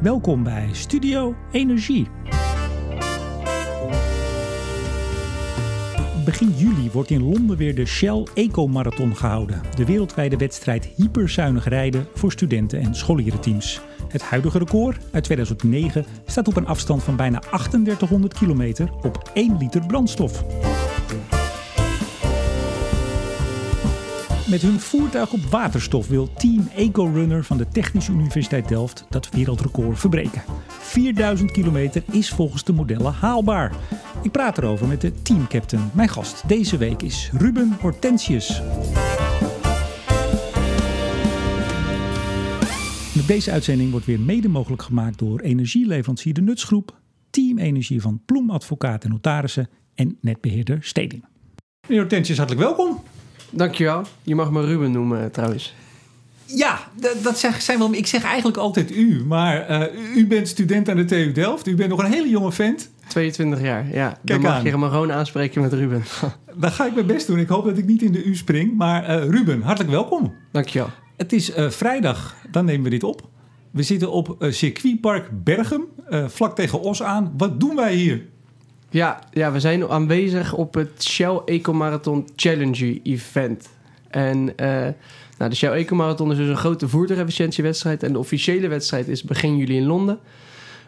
Welkom bij Studio Energie. Begin juli wordt in Londen weer de Shell Eco Marathon gehouden. De wereldwijde wedstrijd hyperzuinig rijden voor studenten en scholierenteams. Het huidige record uit 2009 staat op een afstand van bijna 3800 kilometer op 1 liter brandstof. Met hun voertuig op waterstof wil Team EcoRunner van de Technische Universiteit Delft dat wereldrecord verbreken. 4000 kilometer is volgens de modellen haalbaar. Ik praat erover met de teamcaptain. Mijn gast deze week is Ruben Hortensius. Deze uitzending wordt weer mede mogelijk gemaakt door energieleverancier De Nutsgroep, Team Energie van Ploem Advocaat en Notarissen en netbeheerder Steding. Meneer Hortensius, hartelijk welkom. Dankjewel. Je mag me Ruben noemen eh, trouwens. Ja, dat zeg, zijn wel. Ik zeg eigenlijk altijd u, maar uh, u bent student aan de TU Delft. U bent nog een hele jonge vent. 22 jaar, ja. Kijk Dan mag aan. je me gewoon aanspreken met Ruben. Dan ga ik mijn best doen. Ik hoop dat ik niet in de U spring. Maar uh, Ruben, hartelijk welkom. Dankjewel. Het is uh, vrijdag, dan nemen we dit op. We zitten op circuitpark Bergen, vlak tegen Os aan. Wat doen wij hier? Ja, ja, we zijn aanwezig op het Shell Eco Marathon Challenge Event. En uh, nou, de Shell Eco Marathon is dus een grote voertuigefficiëntiewedstrijd. En de officiële wedstrijd is begin juli in Londen.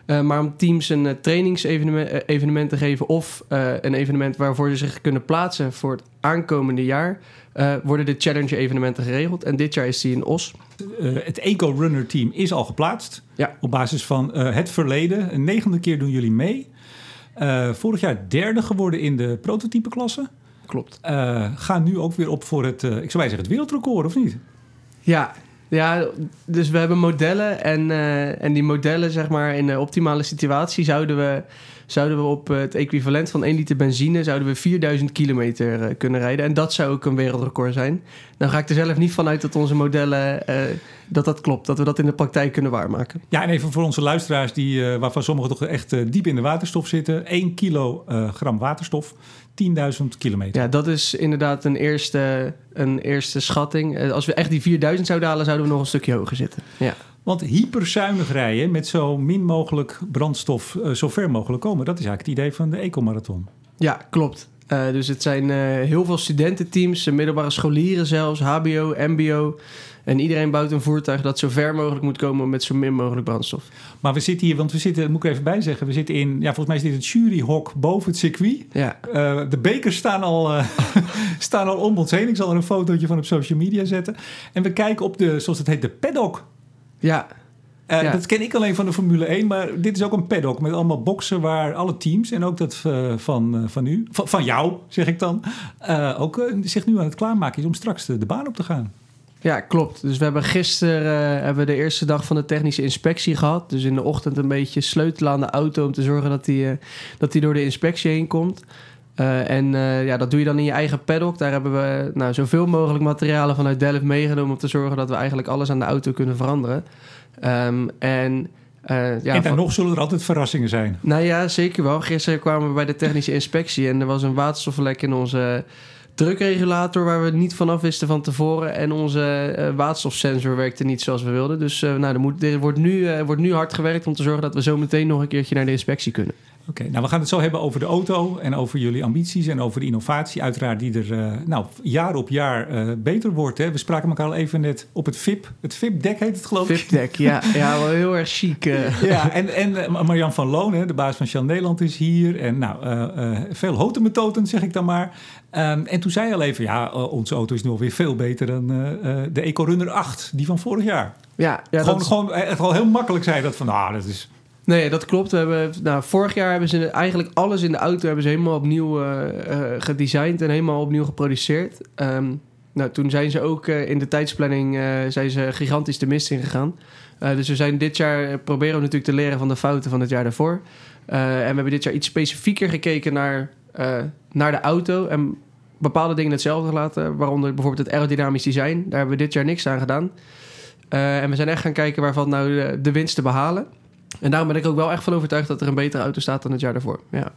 Uh, maar om teams een uh, trainingsevenement evenement te geven of een evenement waarvoor ze zich kunnen plaatsen voor het aankomende jaar, worden de Challenge evenementen geregeld. En dit jaar is die in Os. het Eco Runner team is al geplaatst. Ja. Op basis van het verleden. Een negende keer doen jullie mee. Uh, vorig jaar derde geworden in de prototypeklasse. Klopt. Uh, gaan nu ook weer op voor het, uh, ik zou zeggen, het wereldrecord, of niet? Ja, ja, dus we hebben modellen en, en die modellen, zeg maar, in de optimale situatie zouden we zouden we op het equivalent van 1 liter benzine zouden we 4000 kilometer uh, kunnen rijden. En dat zou ook een wereldrecord zijn. Dan ga ik er zelf niet vanuit dat onze modellen uh, dat dat klopt, dat we dat in de praktijk kunnen waarmaken. Ja, en even voor onze luisteraars, die, uh, waarvan sommigen toch echt diep in de waterstof zitten. 1 kilogram waterstof, 10.000 kilometer. Ja, dat is inderdaad een eerste, een eerste schatting. Als we echt die 4000 zouden halen, zouden we nog een stukje hoger zitten. Ja. Want hyperzuinig rijden met zo min mogelijk brandstof uh, zo ver mogelijk komen, dat is eigenlijk het idee van de Ecomarathon. Ja, klopt. Uh, dus het zijn uh, heel veel studententeams, middelbare scholieren zelfs, HBO, MBO. En iedereen bouwt een voertuig dat zo ver mogelijk moet komen met zo min mogelijk brandstof. Maar we zitten hier, want we zitten, moet ik even bijzeggen, we zitten in, ja, volgens mij is dit het juryhok boven het circuit. Ja. Uh, de bekers staan al, uh, staan al om ons heen. Ik zal er een fotootje van op social media zetten. En we kijken op de, zoals het heet, de paddock ja. Uh, Dat ken ik alleen van de Formule 1, maar dit is ook een paddock met allemaal boxen waar alle teams en ook dat uh, van, uh, van u, van, van, jou zeg ik dan, ook zich nu aan het klaarmaken is om straks de, de, baan op te gaan. Ja, klopt. Dus we hebben gisteren hebben we de eerste dag van de technische inspectie gehad. Dus in de ochtend een beetje sleutelen aan de auto om te zorgen dat die, dat die door de inspectie heen komt. Uh, en uh, ja, dat doe je dan in je eigen paddock. Daar hebben we nou, zoveel mogelijk materialen vanuit Delft meegenomen om te zorgen dat we eigenlijk alles aan de auto kunnen veranderen. Um, en uh, ja, en dan nog zullen er altijd verrassingen zijn. Nou ja, zeker wel. Gisteren kwamen we bij de technische inspectie en er was een waterstoflek in onze drukregulator waar we niet vanaf wisten van tevoren. En onze uh, waterstofsensor werkte niet zoals we wilden. Dus uh, nou, er, moet, er wordt, nu, wordt nu hard gewerkt om te zorgen dat we zo meteen nog een keertje naar de inspectie kunnen. Oké, nou we gaan het zo hebben over de auto en over jullie ambities en over de innovatie, uiteraard die er uh, nou, jaar op jaar uh, beter wordt. Hè? We spraken elkaar al even net op het VIP. Het VIP-dek heet het geloof ik. VIP-dek, ja. ja, wel heel erg chic. Uh. ja, en, en Marjan van Loon, hè, de baas van Shell Nederland, is hier. En nou, veel hotemethoten, zeg ik dan maar. Um, en toen zei je al even, ja, onze auto is nu alweer veel beter dan de EcoRunner 8, die van vorig jaar. Ja, ja gewoon, dat... gewoon echt wel heel makkelijk zei dat van, nou, dat is Nee, dat klopt. We hebben, nou, vorig jaar hebben ze eigenlijk alles in de auto hebben ze helemaal opnieuw uh, gedesigned en helemaal opnieuw geproduceerd. Um, nou, toen zijn ze ook uh, in de tijdsplanning zijn ze gigantisch de mist ingegaan. dus we zijn dit jaar proberen we natuurlijk te leren van de fouten van het jaar daarvoor. en we hebben dit jaar iets specifieker gekeken naar, naar de auto en bepaalde dingen hetzelfde gelaten. Waaronder bijvoorbeeld het aerodynamisch design. Daar hebben we dit jaar niks aan gedaan. en we zijn echt gaan kijken waarvan nou de, de winst te behalen. En daarom ben ik ook wel echt van overtuigd dat er een betere auto staat dan het jaar daarvoor. Ja.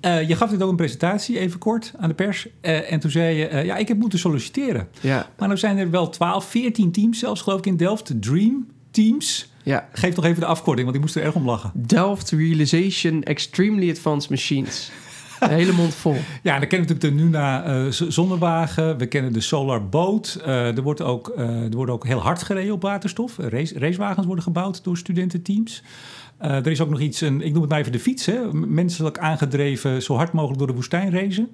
Uh, je gaf dit ook een presentatie, even kort, aan de pers. Uh, en toen zei je, uh, ja, ik heb moeten solliciteren. Ja. Maar nu zijn er wel 12, 14 teams zelfs, geloof ik, in Delft. Dream Teams. Ja. Geef nog even de afkorting, want ik moest er erg om lachen. Delft Realization Extremely Advanced Machines. Een hele mond vol. Ja, dan kennen we natuurlijk de Nuna eh, zonnewagen. We kennen de Solar Boat. Eh, er, wordt ook, eh, er wordt ook heel hard gereden op waterstof. Race, racewagens worden gebouwd door studententeams. Eh, er is ook nog iets, een, ik noem het maar even de fiets. Hè? Menselijk aangedreven, zo hard mogelijk door de woestijn racen.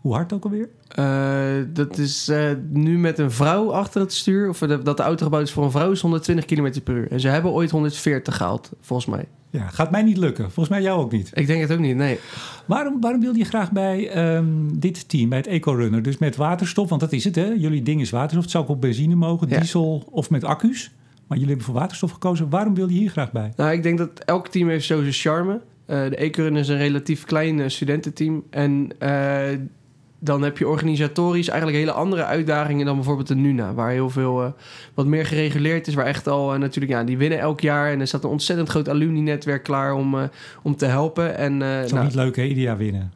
Hoe hard ook alweer? Eh, dat is eh, nu met een vrouw achter het stuur. Of de- dat de auto gebouwd is voor een vrouw is 120 km per uur. En ze hebben ooit 140 gehaald, volgens mij. Ja, gaat mij niet lukken. Volgens mij jou ook niet. Ik denk het ook niet, nee. Waarom, waarom wilde je graag bij ehm, dit team, bij het EcoRunner? Dus met waterstof, want dat is het hè. Jullie ding is waterstof. Het zou ook op benzine mogen, Ja. diesel of met accu's. Maar jullie hebben voor waterstof gekozen. Waarom wil je hier graag bij? Nou, ik denk dat elk team heeft zo zijn charme. Eh, de Ecurun is een relatief klein eh, studententeam. En eh, dan heb je organisatorisch eigenlijk hele andere uitdagingen dan bijvoorbeeld de Nuna. Waar heel veel eh, wat meer gereguleerd is. Waar echt al eh, natuurlijk, ja, die winnen elk jaar. En er staat een ontzettend groot alumni-netwerk klaar om, eh, om te helpen. En, Dat is nou, niet leuk hè, ieder jaar winnen.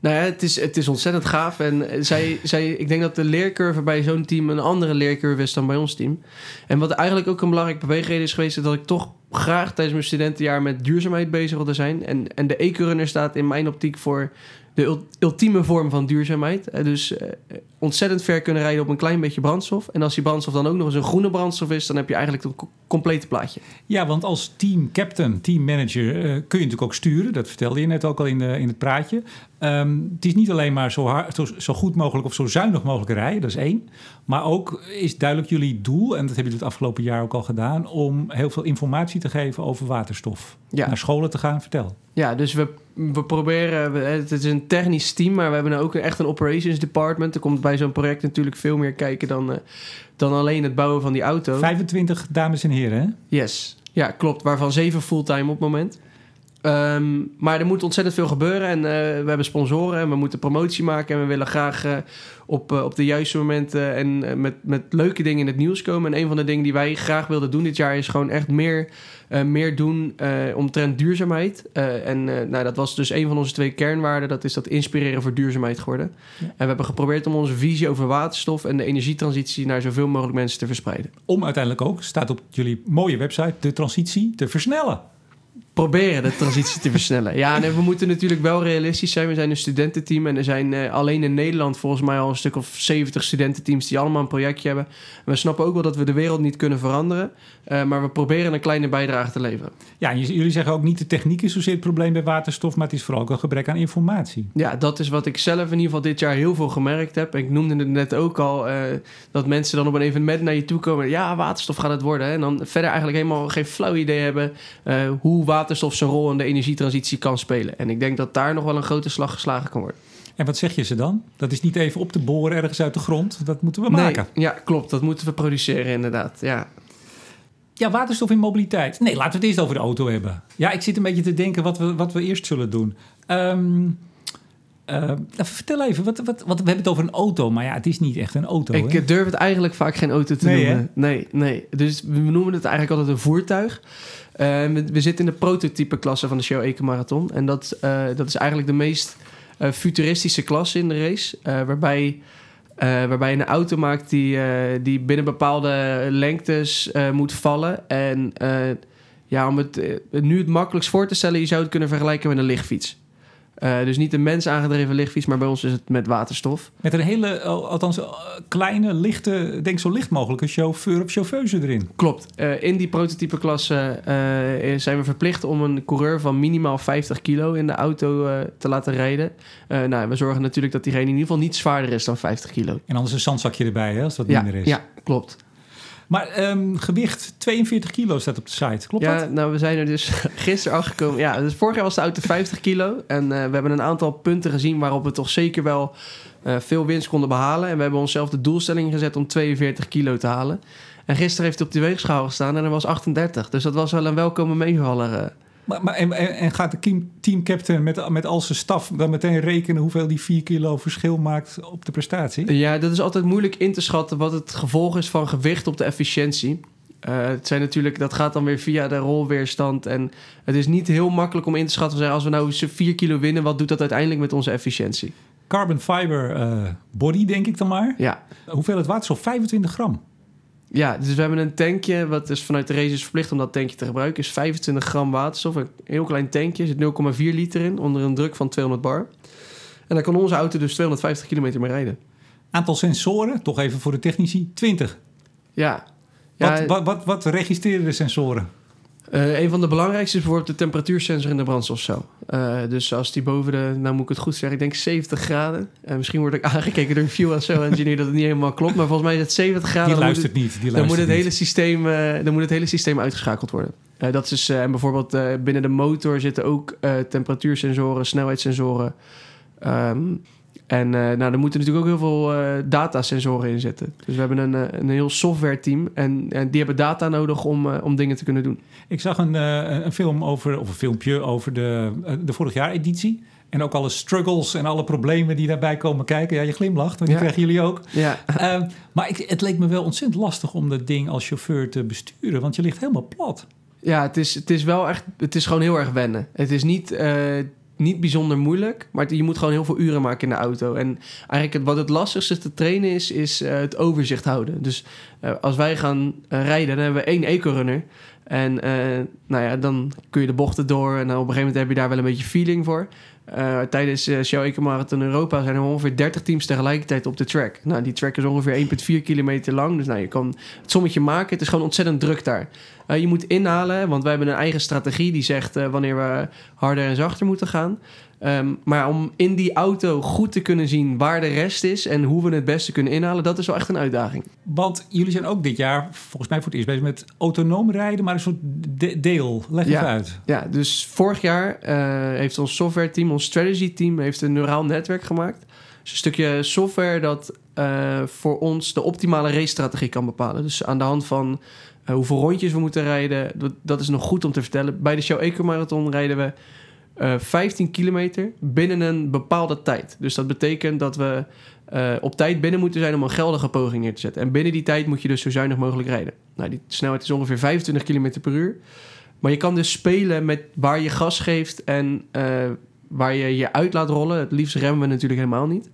nou ja, het is, het is ontzettend gaaf. En zij, zij, ik denk dat de leercurve bij zo'n team een andere leercurve is dan bij ons team. En wat eigenlijk ook een belangrijke beweegreden is geweest... is dat ik toch graag tijdens mijn studentenjaar met duurzaamheid bezig wilde zijn. En, en de e-runner staat in mijn optiek voor de ul- ultieme vorm van duurzaamheid. Eh, Dus eh, ontzettend ver kunnen rijden op een klein beetje brandstof. En als die brandstof dan ook nog eens een groene brandstof is... dan heb je eigenlijk co- complete plaatje. Ja, want als team captain, team manager eh, kun je natuurlijk ook sturen. Dat vertelde je net ook al in, de, in het praatje. Ehm, het is niet alleen maar zo, hard, zo, zo goed mogelijk of zo zuinig mogelijk rijden, dat is één. Maar ook is duidelijk jullie doel, en dat hebben jullie het afgelopen jaar ook al gedaan, om heel veel informatie te geven over waterstof. Ja. Naar scholen te gaan, vertel. Ja, dus we, we proberen... we- Het is een technisch team, maar we hebben nou ook echt een operations department. Er komt bij zo'n project natuurlijk veel meer kijken dan, eh, dan alleen het bouwen van die auto. 25 dames en heren, hè? Yes, ja, klopt. Waarvan zeven fulltime op het moment. Ehm, maar er moet ontzettend veel gebeuren. En eh, we hebben sponsoren en we moeten promotie maken. En we willen graag eh, op, eh, op de juiste momenten en met, met leuke dingen in het nieuws komen. En een van de dingen die wij graag wilden doen dit jaar is gewoon echt meer, meer doen omtrent duurzaamheid. En nou, dat was dus een van onze twee kernwaarden. Dat is dat inspireren voor duurzaamheid geworden. Ja. En we hebben geprobeerd om onze visie over waterstof en de energietransitie naar zoveel mogelijk mensen te verspreiden. Om uiteindelijk ook, staat op jullie mooie website, de transitie te versnellen. Proberen de transitie te versnellen. Ja, en we moeten natuurlijk wel realistisch zijn. We zijn een studententeam en er zijn eh, alleen in Nederland volgens mij al een stuk of 70 studententeams die allemaal een projectje hebben. En we snappen ook wel dat we de wereld niet kunnen veranderen, eh, maar we proberen een kleine bijdrage te leveren. Ja, en jullie zeggen ook niet de techniek is zozeer het probleem bij waterstof, maar het is vooral ook een gebrek aan informatie. Ja, dat is wat ik zelf in ieder geval dit jaar heel veel gemerkt heb. Ik noemde het net ook al, eh, dat mensen dan op een evenement naar je toe komen. Ja, waterstof gaat het worden. Hè? En dan verder eigenlijk helemaal geen flauw idee hebben hoe waterstof zijn rol in de energietransitie kan spelen. En ik denk dat daar nog wel een grote slag geslagen kan worden. En wat zeg je ze dan? Dat is niet even op te boren ergens uit de grond. Dat moeten we maken. Nee, ja, klopt. Dat moeten we produceren inderdaad. Ja. Ja, waterstof in mobiliteit. Nee, laten we het eerst over de auto hebben. Ja, ik zit een beetje te denken wat we, wat we eerst zullen doen. Ehm, eh, vertel even, wat, wat, wat, we hebben het over een auto, maar ja, het is niet echt een auto. Ik hè? durf het eigenlijk vaak geen auto te Nee, noemen. Nee, nee. Dus we noemen het eigenlijk altijd een voertuig. Eh, we, we zitten in de prototype klasse van de Show Eco Marathon. En dat, eh, dat is eigenlijk de meest eh, futuristische klasse in de race. eh, waarbij, waarbij je een auto maakt die, die binnen bepaalde lengtes moet vallen. En ja, om het nu het makkelijkst voor te stellen, je zou het kunnen vergelijken met een lichtfiets. Eh, dus niet een mens aangedreven lichtfiets, maar bij ons is het met waterstof. Met een hele, al- althans eh, kleine, lichte, denk zo licht mogelijke chauffeur of chauffeuse erin. Klopt. Eh, in die prototypeklasse eh, zijn we verplicht om een coureur van minimaal 50 kilo in de auto eh, te laten rijden. Eh, nou, we zorgen natuurlijk dat diegene in ieder geval niet zwaarder is dan 50 kilo. En anders een zandzakje erbij, hè, als dat Ja, minder is. ja, klopt. Maar ehm, gewicht 42 kilo staat op de site, klopt ja, dat? nou, we zijn er dus gisteren afgekomen. Ja, dus vorig jaar was de auto 50 kilo. En eh, we hebben een aantal punten gezien waarop we toch zeker wel eh, veel winst konden behalen. En we hebben onszelf de doelstelling gezet om 42 kilo te halen. En gisteren heeft hij op de weegschaal gestaan en er was 38. Dus dat was wel een welkome meevaller. Maar, maar, en, en, gaat de team, teamcaptain met, met al zijn staf dan meteen rekenen hoeveel die 4 kilo verschil maakt op de prestatie? Ja, dat is altijd moeilijk in te schatten wat het gevolg is van gewicht op de efficiëntie. Eh, het zijn natuurlijk, dat gaat dan weer via de rolweerstand. En het is niet heel makkelijk om in te schatten. Als we nou 4 kilo winnen, wat doet dat uiteindelijk met onze efficiëntie? Carbon fiber eh, body, denk ik dan maar. Ja, Hoeveel het waterstof? 25 gram. Ja, dus we hebben een tankje, wat is vanuit de race is verplicht om dat tankje te gebruiken, is 25 gram waterstof. Een heel klein tankje, er zit 0,4 liter in, onder een druk van 200 bar. En dan kan onze auto dus 250 kilometer mee rijden. Aantal sensoren, toch even voor de technici, 20. Ja. Wat, ja wat, wat, wat registreren de sensoren? Eh, een van de belangrijkste is bijvoorbeeld de temperatuursensor in de brandstofcel. Eh, dus als die boven de, nou moet ik het goed zeggen, ik denk 70 graden. Uh, misschien word ik aangekeken door een fuel cell engineer dat het niet helemaal klopt. Maar volgens mij is het 70 graden. Die luistert het- niet. Die dan moet, luistert het niet. hele systeem, dan moet het hele systeem uitgeschakeld worden. Dat is dus, en bijvoorbeeld binnen de motor zitten ook temperatuursensoren, snelheidssensoren. Ehm, en eh, nou, er moeten natuurlijk ook heel veel eh, datasensoren in zitten. Dus we hebben een, eh, een heel software team en, en die hebben data nodig om, om dingen te kunnen doen. Ik zag een, een film over, of een filmpje over de, de vorig jaar editie. En ook alle struggles en alle problemen die daarbij komen kijken. Ja, je glimlacht, want die Ja. krijgen jullie ook. Ja, Ehm, maar ik, het leek me wel ontzettend lastig om dat ding als chauffeur te besturen. Want je ligt helemaal plat. ja het, is, het is wel echt, het is gewoon heel erg wennen. Het is niet, niet bijzonder moeilijk, maar je moet gewoon heel veel uren maken in de auto. En eigenlijk wat het lastigste te trainen is, is eh, het overzicht houden. Dus eh, als wij gaan eh, rijden, dan hebben we één eco-runner. En nou ja, dan kun je de bochten door en op een gegeven moment heb je daar wel een beetje feeling voor. Tijdens Shell Eco Marathon Europa zijn er ongeveer 30 teams tegelijkertijd op de track. Nou, die track is ongeveer 1,4 kilometer lang. Dus nou, je kan het sommetje maken. Het is gewoon ontzettend druk daar. Eh, je moet inhalen, want wij hebben een eigen strategie die zegt eh, wanneer we harder en zachter moeten gaan. Ehm, maar om in die auto goed te kunnen zien waar de rest is en hoe we het beste kunnen inhalen, dat is wel echt een uitdaging. Want jullie zijn ook dit jaar, volgens mij voor het eerst bezig met autonoom rijden. Maar een soort de- deel. Leg Ja. even uit. Ja, dus vorig jaar eh, heeft ons software team, ons strategy team, heeft een neuraal netwerk gemaakt. Dus een stukje software dat voor ons de optimale race-strategie kan bepalen. Dus aan de hand van eh, hoeveel rondjes we moeten rijden, dat, is nog goed om te vertellen. Bij de Shell Eco Marathon rijden we eh 15 kilometer binnen een bepaalde tijd. Dus dat betekent dat we eh, op tijd binnen moeten zijn om een geldige poging neer te zetten. En binnen die tijd moet je dus zo zuinig mogelijk rijden. Nou, die snelheid is ongeveer 25 km per uur. Maar je kan dus spelen met waar je gas geeft en waar je je uit laat rollen. Het liefst remmen we natuurlijk helemaal niet.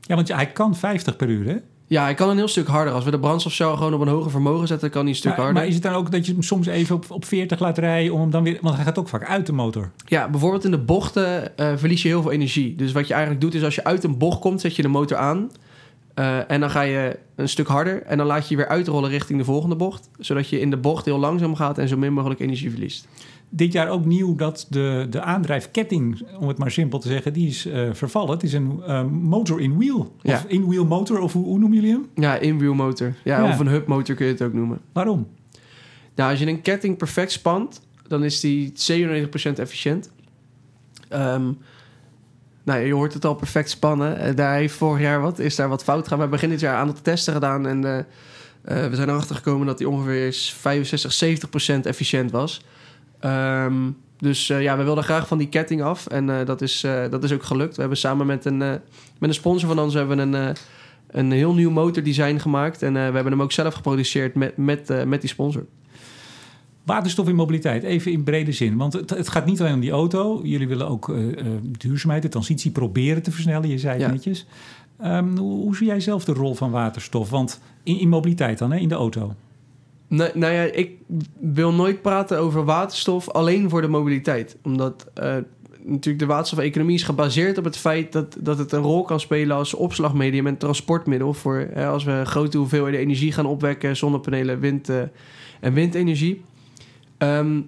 Ja, want hij kan 50 per uur, hè? Ja, hij kan een heel stuk harder. Als we de brandstofcel gewoon op een hoger vermogen zetten, kan hij een stuk Maar, harder. maar is het dan ook dat je hem soms even op, op 40 laat rijden om hem dan weer... Want hij gaat ook vaak uit de motor. Ja, bijvoorbeeld in de bochten eh, verlies je heel veel energie. Dus wat je eigenlijk doet is als je uit een bocht komt, zet je de motor aan. Eh, en dan ga je een stuk harder en dan laat je je weer uitrollen richting de volgende bocht. Zodat je in de bocht heel langzaam gaat en zo min mogelijk energie verliest. Dit jaar ook nieuw dat de, de aandrijfketting, om het maar simpel te zeggen, die is eh, vervallen. Het is een eh, motor in wheel. Ja. Of in wheel motor, of hoe, hoe noemen jullie hem? Ja, in-wheel motor. Ja, Ja. of een hub motor kun je het ook noemen. Waarom? Nou, als je een ketting perfect spant, dan is die 97% efficiënt. Ehm, nou, je hoort het al perfect spannen. Eh, daar heeft vorig jaar wat, is daar wat fout gegaan. We hebben begin dit jaar een aantal testen gedaan en we zijn erachter gekomen dat die ongeveer 65, 70% efficiënt was. Ehm, dus eh, ja, we wilden graag van die ketting af en eh, dat, is, eh, dat is ook gelukt. We hebben samen met een, met een sponsor van ons hebben we een, een heel nieuw motordesign gemaakt en we hebben hem ook zelf geproduceerd met, met, met die sponsor. Waterstof in mobiliteit, even in brede zin. Want het, het gaat niet alleen om die auto. Jullie willen ook duurzaamheid, de transitie proberen te versnellen. Je zei het Ja. netjes. Ehm, hoe, hoe zie jij zelf de rol van waterstof? Want in, in mobiliteit dan, hè, in de auto. Nee, nou ja, ik wil nooit praten over waterstof alleen voor de mobiliteit. Omdat eh, natuurlijk de waterstofeconomie is gebaseerd op het feit dat, dat het een rol kan spelen als opslagmedium en transportmiddel. Voor eh, als we grote hoeveelheden energie gaan opwekken, zonnepanelen, wind eh, en windenergie. Ehm,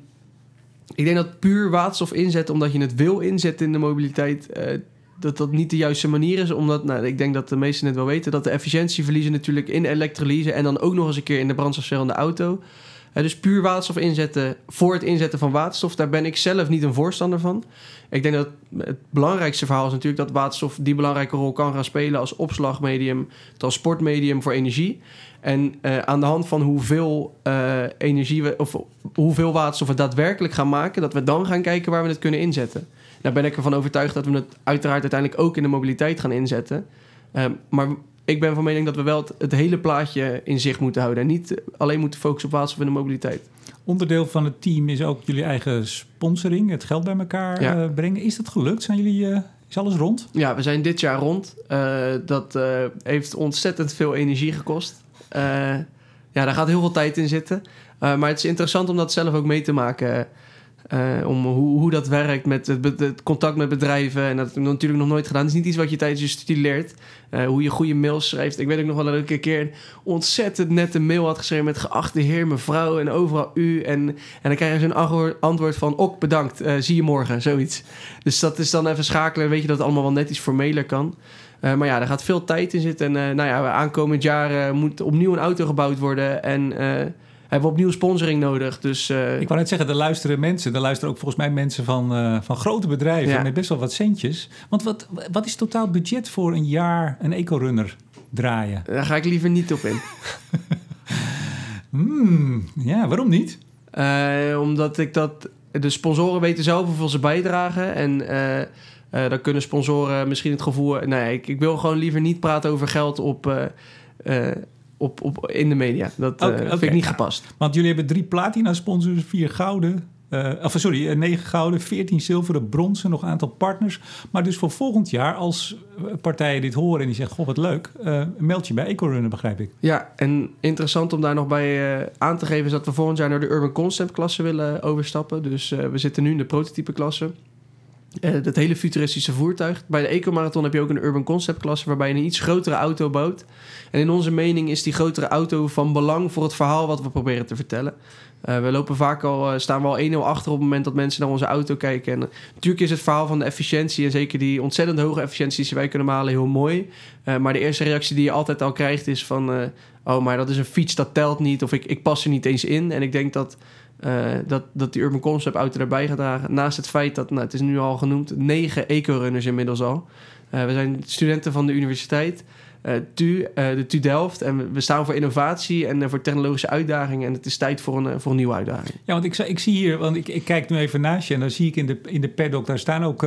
ik denk dat puur waterstof inzetten omdat je het wil inzetten in de mobiliteit, eh, dat dat niet de juiste manier is. Omdat, nou, ik denk dat de meesten het wel weten, dat de efficiëntie verliezen natuurlijk in elektrolyse en dan ook nog eens een keer in de brandstofcel auto. Eh, dus puur waterstof inzetten voor het inzetten van waterstof, daar ben ik zelf niet een voorstander van. Ik denk dat het belangrijkste verhaal is natuurlijk dat waterstof die belangrijke rol kan gaan spelen als opslagmedium, transportmedium voor energie. En eh, aan de hand van hoeveel eh, energie we, of hoeveel waterstof we daadwerkelijk gaan maken, dat we dan gaan kijken waar we het kunnen inzetten. Daar ben ik ervan overtuigd dat we het uiteraard uiteindelijk ook in de mobiliteit gaan inzetten. Ehm, maar ik ben van mening dat we wel het, het hele plaatje in zicht moeten houden. En niet alleen moeten focussen op waterstof in de mobiliteit. Onderdeel van het team is ook jullie eigen sponsoring, het geld bij elkaar Ja. eh, brengen. Is dat gelukt? Zijn jullie, eh, is alles rond? Ja, we zijn dit jaar rond. Eh, dat heeft ontzettend veel energie gekost. Ja, daar gaat heel veel tijd in zitten. Uh, maar het is interessant om dat zelf ook mee te maken. Uh, om hoe, hoe dat werkt met het, contact met bedrijven. En dat heb ik natuurlijk nog nooit gedaan. Het is niet iets wat je tijdens je studie leert. Uh, hoe je goede mails schrijft. Ik weet ook nog wel dat ik een keer een ontzettend nette mail had geschreven... met geachte heer, mevrouw en overal u. En, en dan krijg je zo'n antwoord van... ok, bedankt, uh, zie je morgen, zoiets. Dus dat is dan even schakelen. Weet je dat het allemaal wel net iets formeler kan. maar ja, er gaat veel tijd in zitten. En nou ja, aankomend jaar moet opnieuw een auto gebouwd worden. En hebben we opnieuw sponsoring nodig. Dus, uh, ik wou net zeggen, er luisteren mensen. Er luisteren ook volgens mij mensen van, uh, van grote bedrijven ja. met best wel wat centjes. Want wat, wat is totaal budget voor een jaar een eco-runner draaien? Daar ga ik liever niet op in. hmm, ja, waarom niet? Uh, omdat ik dat... De sponsoren weten zelf hoeveel ze bijdragen. En dan kunnen sponsoren misschien het gevoel... Nee, ik, ik wil gewoon liever niet praten over geld op op, op, in de media. Dat okay, uh, vind ik niet gepast. Want jullie hebben drie platina-sponsors, vier gouden... Uh, of sorry, eh, negen gouden, veertien zilveren, bronzen, nog een aantal partners. Maar dus voor volgend jaar, als partijen dit horen en die zeggen: Goh, wat leuk, uh, meld je bij EcoRunner, begrijp ik. Ja, en interessant om daar nog bij uh, aan te geven is dat we volgend jaar naar de Urban Concept klasse willen overstappen. Dus we zitten nu in de prototype klasse. Uh, dat hele futuristische voertuig. Bij de Eco-marathon heb je ook een urban concept klasse waarbij je een iets grotere auto bouwt. En in onze mening is die grotere auto van belang voor het verhaal wat we proberen te vertellen. Uh, we lopen vaak al, uh, staan we al 1-0 achter op het moment dat mensen naar onze auto kijken. En natuurlijk is het verhaal van de efficiëntie en zeker die ontzettend hoge efficiëntie die wij kunnen malen heel mooi. maar de eerste reactie die je altijd al krijgt is van, oh maar dat is een fiets, dat telt niet. Of ik, ik pas er niet eens in. En ik denk dat uh, dat, dat die Urban Concept auto erbij gaat dragen. Naast het feit dat, nou, het is nu al genoemd, negen eco-runners inmiddels al. Uh, we zijn studenten van de universiteit, uh, TU, de TU Delft. En we staan voor innovatie en voor technologische uitdagingen. En het is tijd voor een, voor een nieuwe uitdaging. Ja, want ik, ik zie hier, want ik, ik kijk nu even naast je... en dan zie ik in de, in de paddock, daar staan ook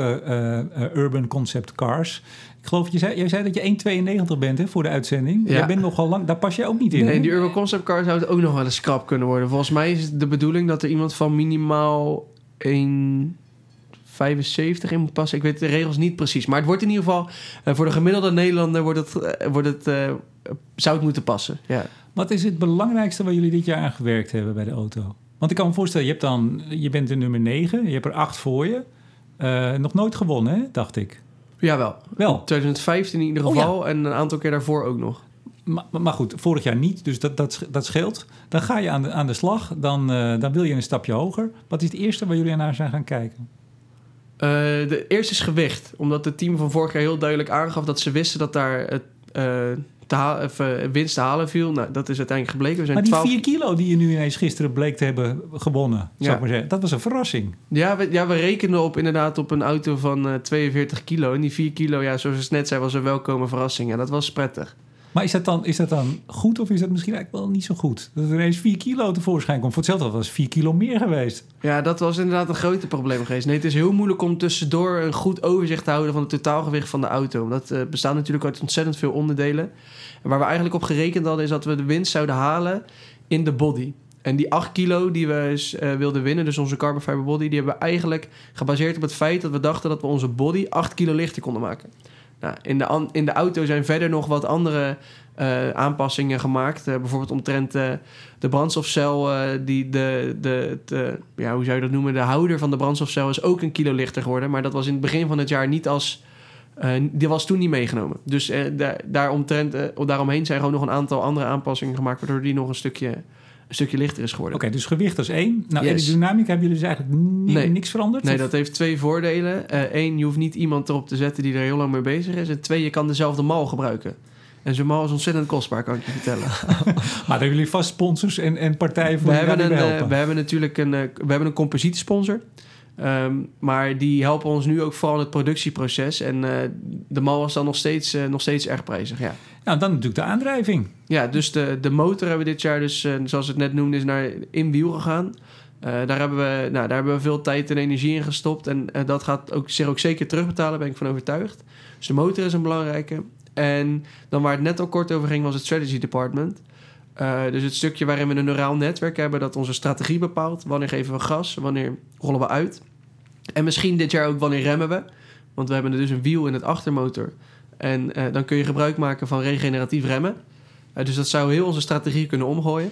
Urban Concept Cars... Ik geloof, je zei, jij zei dat je 1,92 bent hè, voor de uitzending. Ja. Jij bent nogal lang, daar pas je ook niet in. Nee, die Urban Concept Car zou het ook nog wel eens scrap kunnen worden. Volgens mij is de bedoeling dat er iemand van minimaal 1,75 in moet passen. Ik weet de regels niet precies. Maar het wordt in ieder geval, uh, voor de gemiddelde Nederlander wordt het, uh, wordt het, uh, zou het moeten passen. Ja. Wat is het belangrijkste waar jullie dit jaar aan gewerkt hebben bij de auto? Want ik kan me voorstellen, je, hebt dan, je bent de nummer 9, je hebt er 8 voor je. nog nooit gewonnen, hè, dacht ik. Jawel. Wel. 2015 in ieder oh, geval en een aantal keer daarvoor ook nog. Maar, maar, goed, vorig jaar niet, dus dat, dat, dat scheelt. Dan ga je aan de, aan de slag, dan, uh, dan wil je een stapje hoger. Wat is het eerste waar jullie naar zijn gaan kijken? Uh, de eerste is gewicht. Omdat het team van vorig jaar heel duidelijk aangaf dat ze wisten dat daar het, uh, te winst te halen viel. Nou, dat is uiteindelijk gebleken. We zijn maar die 12... 4 kilo die je nu ineens gisteren bleek te hebben gewonnen, ja. ik maar zeggen, dat was een verrassing. Ja we, ja, we rekenen op inderdaad op een auto van uh, 42 kilo. En die 4 kilo, ja, zoals het net zei, was een welkome verrassing. En dat was prettig. Maar is dat, dan, is dat dan goed of is dat misschien eigenlijk wel niet zo goed? Dat er ineens 4 kilo tevoorschijn komt. Voor hetzelfde was 4 kilo meer geweest. Ja, dat was inderdaad een grote probleem geweest. Nee, het is heel moeilijk om tussendoor een goed overzicht te houden van het totaalgewicht van de auto. Dat uh, bestaat natuurlijk uit ontzettend veel onderdelen. En waar we eigenlijk op gerekend hadden, is dat we de winst zouden halen in de body. En die 8 kilo die we uh, wilden winnen, dus onze carbon fiber body, die hebben we eigenlijk gebaseerd op het feit dat we dachten dat we onze body 8 kilo lichter konden maken. Nou, in, de in de auto zijn verder nog wat andere uh, aanpassingen gemaakt. Uh, bijvoorbeeld omtrent uh, de brandstofcel, die de, de, de, ja, hoe zou je dat noemen? De houder van de brandstofcel is ook een kilo lichter geworden. Maar dat was in het begin van het jaar niet als die was toen niet meegenomen. Dus daar, daaromtrent, daaromheen zijn gewoon nog een aantal andere aanpassingen gemaakt... waardoor die nog een stukje, een stukje lichter is geworden. Oké, dus gewicht is één. Nou, yes. aerodynamica hebben jullie dus eigenlijk nee. niks veranderd? Nee, of? dat heeft twee voordelen. Eén, je hoeft niet iemand erop te zetten die er heel lang mee bezig is. En twee, je kan dezelfde mal gebruiken. En zo'n mal is ontzettend kostbaar, kan ik je vertellen. maar hebben jullie vast sponsors en, en partijen voor we hebben een, We hebben natuurlijk een, we hebben een compositiesponsor... Um, maar die helpen ons nu ook vooral in het productieproces. En uh, de mal was dan nog steeds, uh, nog steeds erg prijzig, ja. Nou, dan natuurlijk de aandrijving. Ja, dus de, de motor hebben we dit jaar dus, uh, zoals het net noemde, is naar in wiel gegaan. daar, hebben we, nou, daar hebben we veel tijd en energie in gestopt. En dat gaat ook, zich ook zeker terugbetalen, ben ik van overtuigd. Dus de motor is een belangrijke. En dan waar het net al kort over ging, was het strategy department. dus het stukje waarin we een neuraal netwerk hebben dat onze strategie bepaalt. Wanneer geven we gas, wanneer rollen we uit. En misschien dit jaar ook wanneer remmen we. Want we hebben dus een wiel in het achtermotor. En uh, dan kun je gebruik maken van regeneratief remmen. Eh, dus dat zou heel onze strategie kunnen omgooien.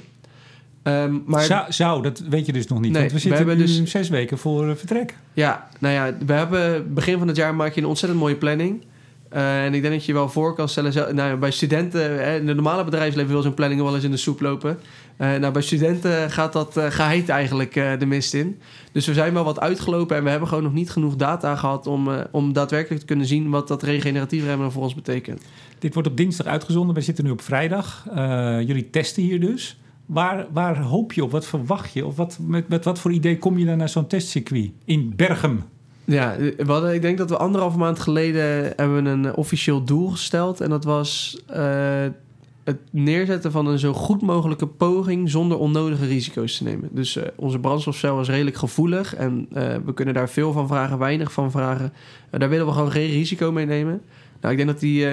Ehm, maar Zou, zou, dat weet je dus nog niet. Nee, want we we zitten hebben nu dus- zes weken voor eh, vertrek. ja, nou ja, we hebben begin van het jaar maak je een ontzettend mooie planning. Eh, en ik denk dat je wel voor kan stellen. Nou, ja, bij studenten, hè, in de normale bedrijfsleven wil zo'n planning wel eens in de soep lopen. Eh, nou, bij studenten gaat dat uh, geheid eigenlijk eh, de mist in. Dus we zijn wel wat uitgelopen en we hebben gewoon nog niet genoeg data gehad om, eh, om daadwerkelijk te kunnen zien wat dat regeneratief remmen voor ons betekent. Dit wordt op dinsdag uitgezonden. We zitten nu op vrijdag. Eh, jullie testen hier dus. Waar, waar hoop je op? Wat verwacht je? Of wat, met, met wat voor idee kom je dan naar zo'n testcircuit? In Berchem. Ja, hadden, ik denk dat we anderhalve maand geleden hebben we een eh, officieel doel gesteld. En dat was eh, het neerzetten van een zo goed mogelijke poging zonder onnodige risico's te nemen. Dus eh, onze brandstofcel is redelijk gevoelig en eh, we kunnen daar veel van vragen, weinig van vragen. Eh, daar willen we gewoon geen risico mee nemen. Nou, ik denk dat, die,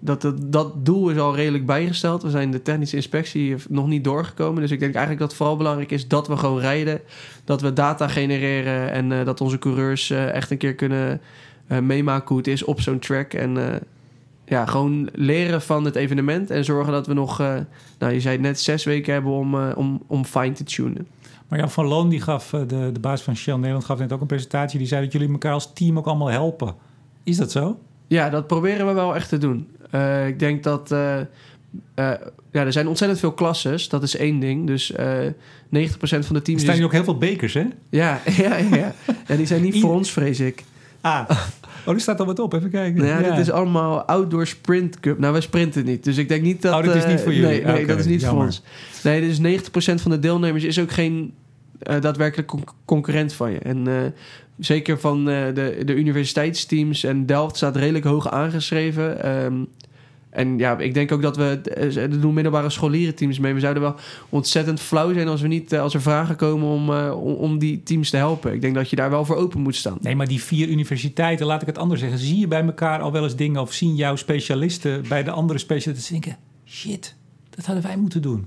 dat, dat dat doel is al redelijk bijgesteld. We zijn de technische inspectie nog niet doorgekomen. Dus ik denk eigenlijk dat het vooral belangrijk is dat we gewoon rijden. Dat we data genereren en dat onze coureurs echt een keer kunnen meemaken hoe het is op zo'n track. En ja, gewoon leren van het evenement en zorgen dat we nog, eh, nou je zei het net, zes weken hebben om, eh, om, om fine te tunen. Maar Jan van Loon, die gaf, eh, de, de baas van Shell Nederland, gaf net ook een presentatie. Die zei dat jullie elkaar als team ook allemaal helpen. Is dat zo? Ja, dat proberen we wel echt te doen. Ik denk dat. ja, er zijn ontzettend veel klasses. Dat is één ding. Dus eh 90% van de Er teams. staan is- hier ook heel veel bekers, hè? ja, ja, ja, ja. die zijn niet voor ons, vrees ik. Ah, oh, er staat al wat op. Even kijken. Nou ja, dit is allemaal Outdoor Sprint Cup. Nou, wij sprinten niet. Dus ik denk niet dat... Oh, dat is eh, niet voor jullie. Nee, nee Oké, dat is niet jammer. voor ons. Nee, dus 90% van de deelnemers is ook geen eh, daadwerkelijk con- concurrent van je. En eh, zeker van eh, de, de universiteitsteams en Delft staat redelijk hoog aangeschreven. Ehm, en ja, ik denk ook dat we... eh, Er doen middelbare scholierenteams mee. We zouden wel ontzettend flauw zijn als, we niet, eh, als er vragen komen om, eh, om, om die teams te helpen. Ik denk dat je daar wel voor open moet staan. Nee, maar die vier universiteiten, laat ik het anders zeggen. Zie je bij elkaar al wel eens dingen of zien jouw specialisten bij de andere specialisten denken... Shit, dat hadden wij moeten doen.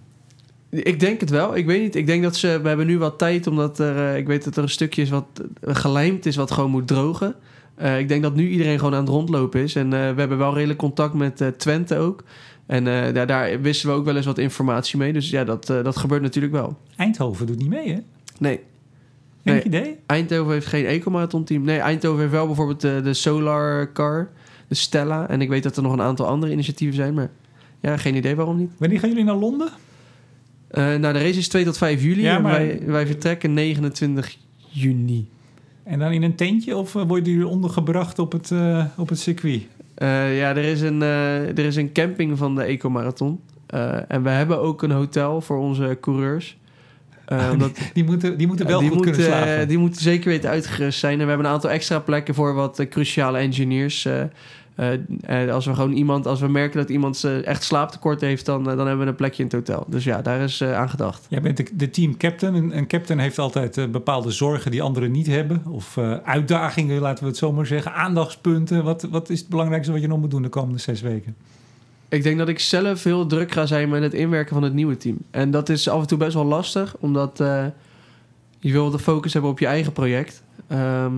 Ik denk het wel. Ik weet niet. Ik denk dat ze. We hebben nu wat tijd, omdat er. eh, ik weet dat er een stukje is wat eh, gelijmd is, wat gewoon moet drogen. Eh, ik denk dat nu iedereen gewoon aan het rondlopen is. En eh, we hebben wel redelijk contact met eh, Twente ook. En daar, daar wisten we ook wel eens wat informatie mee. Dus ja, dat, dat gebeurt natuurlijk wel. Eindhoven doet niet mee, hè? Nee, Nee. idee? Eindhoven heeft geen ecomarathon team. Nee, Eindhoven heeft wel bijvoorbeeld de, de Solar Car, de Stella. En ik weet dat er nog een aantal andere initiatieven zijn, maar ja, geen idee waarom niet. Wanneer gaan jullie naar Londen? Nou, de race is 2 tot 5 juli Ja, en maar- wij, wij vertrekken 29 juni. En dan in een tentje of eh, worden jullie ondergebracht op het, eh, op het circuit? Eh, ja, er is, een, er is een camping van de Ecomarathon. En we hebben ook een hotel voor onze coureurs. Omdat, Die moeten, die moeten wel die, goed kunnen eh, die moeten zeker weten uitgerust zijn. En we hebben een aantal extra plekken voor wat cruciale engineers. Eh, als we gewoon iemand, als we merken dat iemand echt slaaptekort heeft, dan, eh, dan hebben we een plekje in het hotel. Dus ja, daar is aan gedacht. Jij bent de, de team captain. Een captain heeft altijd bepaalde zorgen die anderen niet hebben. Of uitdagingen, laten we het zo maar zeggen. Aandachtspunten. Wat, wat is het belangrijkste wat je nog moet doen de komende zes weken? Ik denk dat ik zelf heel druk ga zijn met het inwerken van het nieuwe team. En dat is af en toe best wel lastig, omdat je wil de focus hebben op je eigen project. Ehm,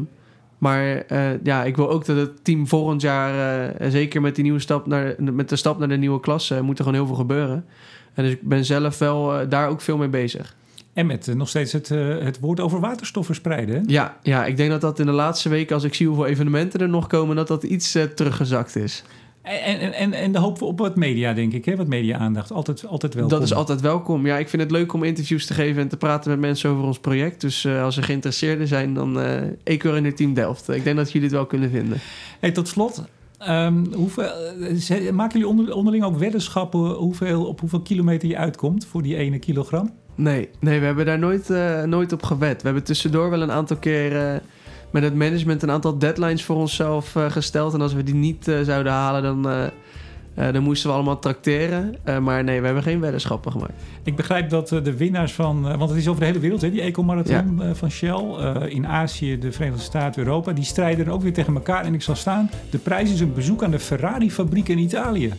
maar eh, ja, ik wil ook dat het team volgend jaar, eh, zeker met, die nieuwe stap naar, met de stap naar de nieuwe klasse, eh, moet er gewoon heel veel gebeuren. En dus ik ben zelf wel daar ook veel mee bezig. En met nog steeds het, het woord over waterstof verspreiden. hè? Ja, ja, ik denk dat dat in de laatste weken, als ik zie hoeveel evenementen er nog komen, dat dat iets teruggezakt is. En, en, en, de hoop op wat media, denk ik. Hè? Wat media-aandacht. Altijd, altijd welkom. Dat is altijd welkom. Ja, ik vind het leuk om interviews te geven en te praten met mensen over ons project. Dus eh, als er geïnteresseerden zijn, dan eh Eco in het team Delft. Ik denk dat jullie het wel kunnen vinden. Hey, tot slot. ehm, hoeveel, eh, maken jullie onder, onderling ook weddenschappen hoeveel, op hoeveel kilometer je uitkomt voor die ene kilogram? Nee, nee we hebben daar nooit, nooit op gewet. We hebben tussendoor wel een aantal keer met het management een aantal deadlines voor onszelf eh, gesteld. En als we die niet eh, zouden halen, dan, eh, dan moesten we allemaal tracteren. Maar nee, we hebben geen weddenschappen gemaakt. Ik begrijp dat de winnaars van, want het is over de hele wereld, hè, die ecomarathon eh, van Shell. in Azië, de Verenigde Staten, Europa. Die strijden er ook weer tegen elkaar. En ik zal staan, de prijs is een bezoek aan de Ferrari-fabriek in Italië.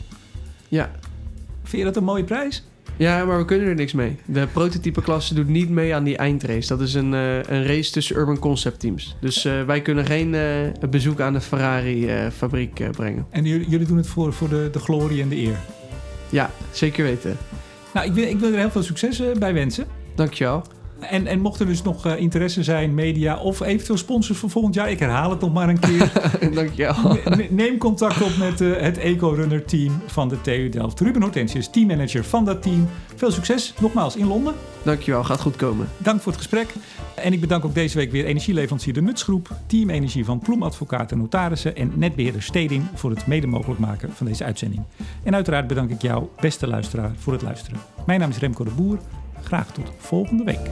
Ja. Vind je dat een mooie prijs? Ja, maar we kunnen er niks mee. De prototype klasse doet niet mee aan die eindrace. Dat is een, eh, een race tussen urban concept teams. Dus eh, wij kunnen geen eh, bezoek aan de Ferrari-fabriek brengen. En jullie, doen het voor, voor de, de glorie en de eer. Ja, zeker weten. Nou, ik wil, ik wil er heel veel succes bij wensen. Dankjewel. En, en mocht er dus nog uh, interesse zijn, media of eventueel sponsors voor volgend jaar, ik herhaal het nog maar een keer. Dankjewel. Neem contact op met uh, het Eco-Runner team van de TU Delft. Ruben Hortensius, teammanager van dat team. Veel succes nogmaals in Londen. Dankjewel, gaat goed komen. Dank voor het gesprek. En ik bedank ook deze week weer energieleverancier De Nutsgroep, Team Energie van Ploemadvocaten en Notarissen en netbeheerder Steding voor het mede mogelijk maken van deze uitzending. En uiteraard bedank ik jou, beste luisteraar, voor het luisteren. Mijn naam is Remco de Boer. Graag tot volgende week.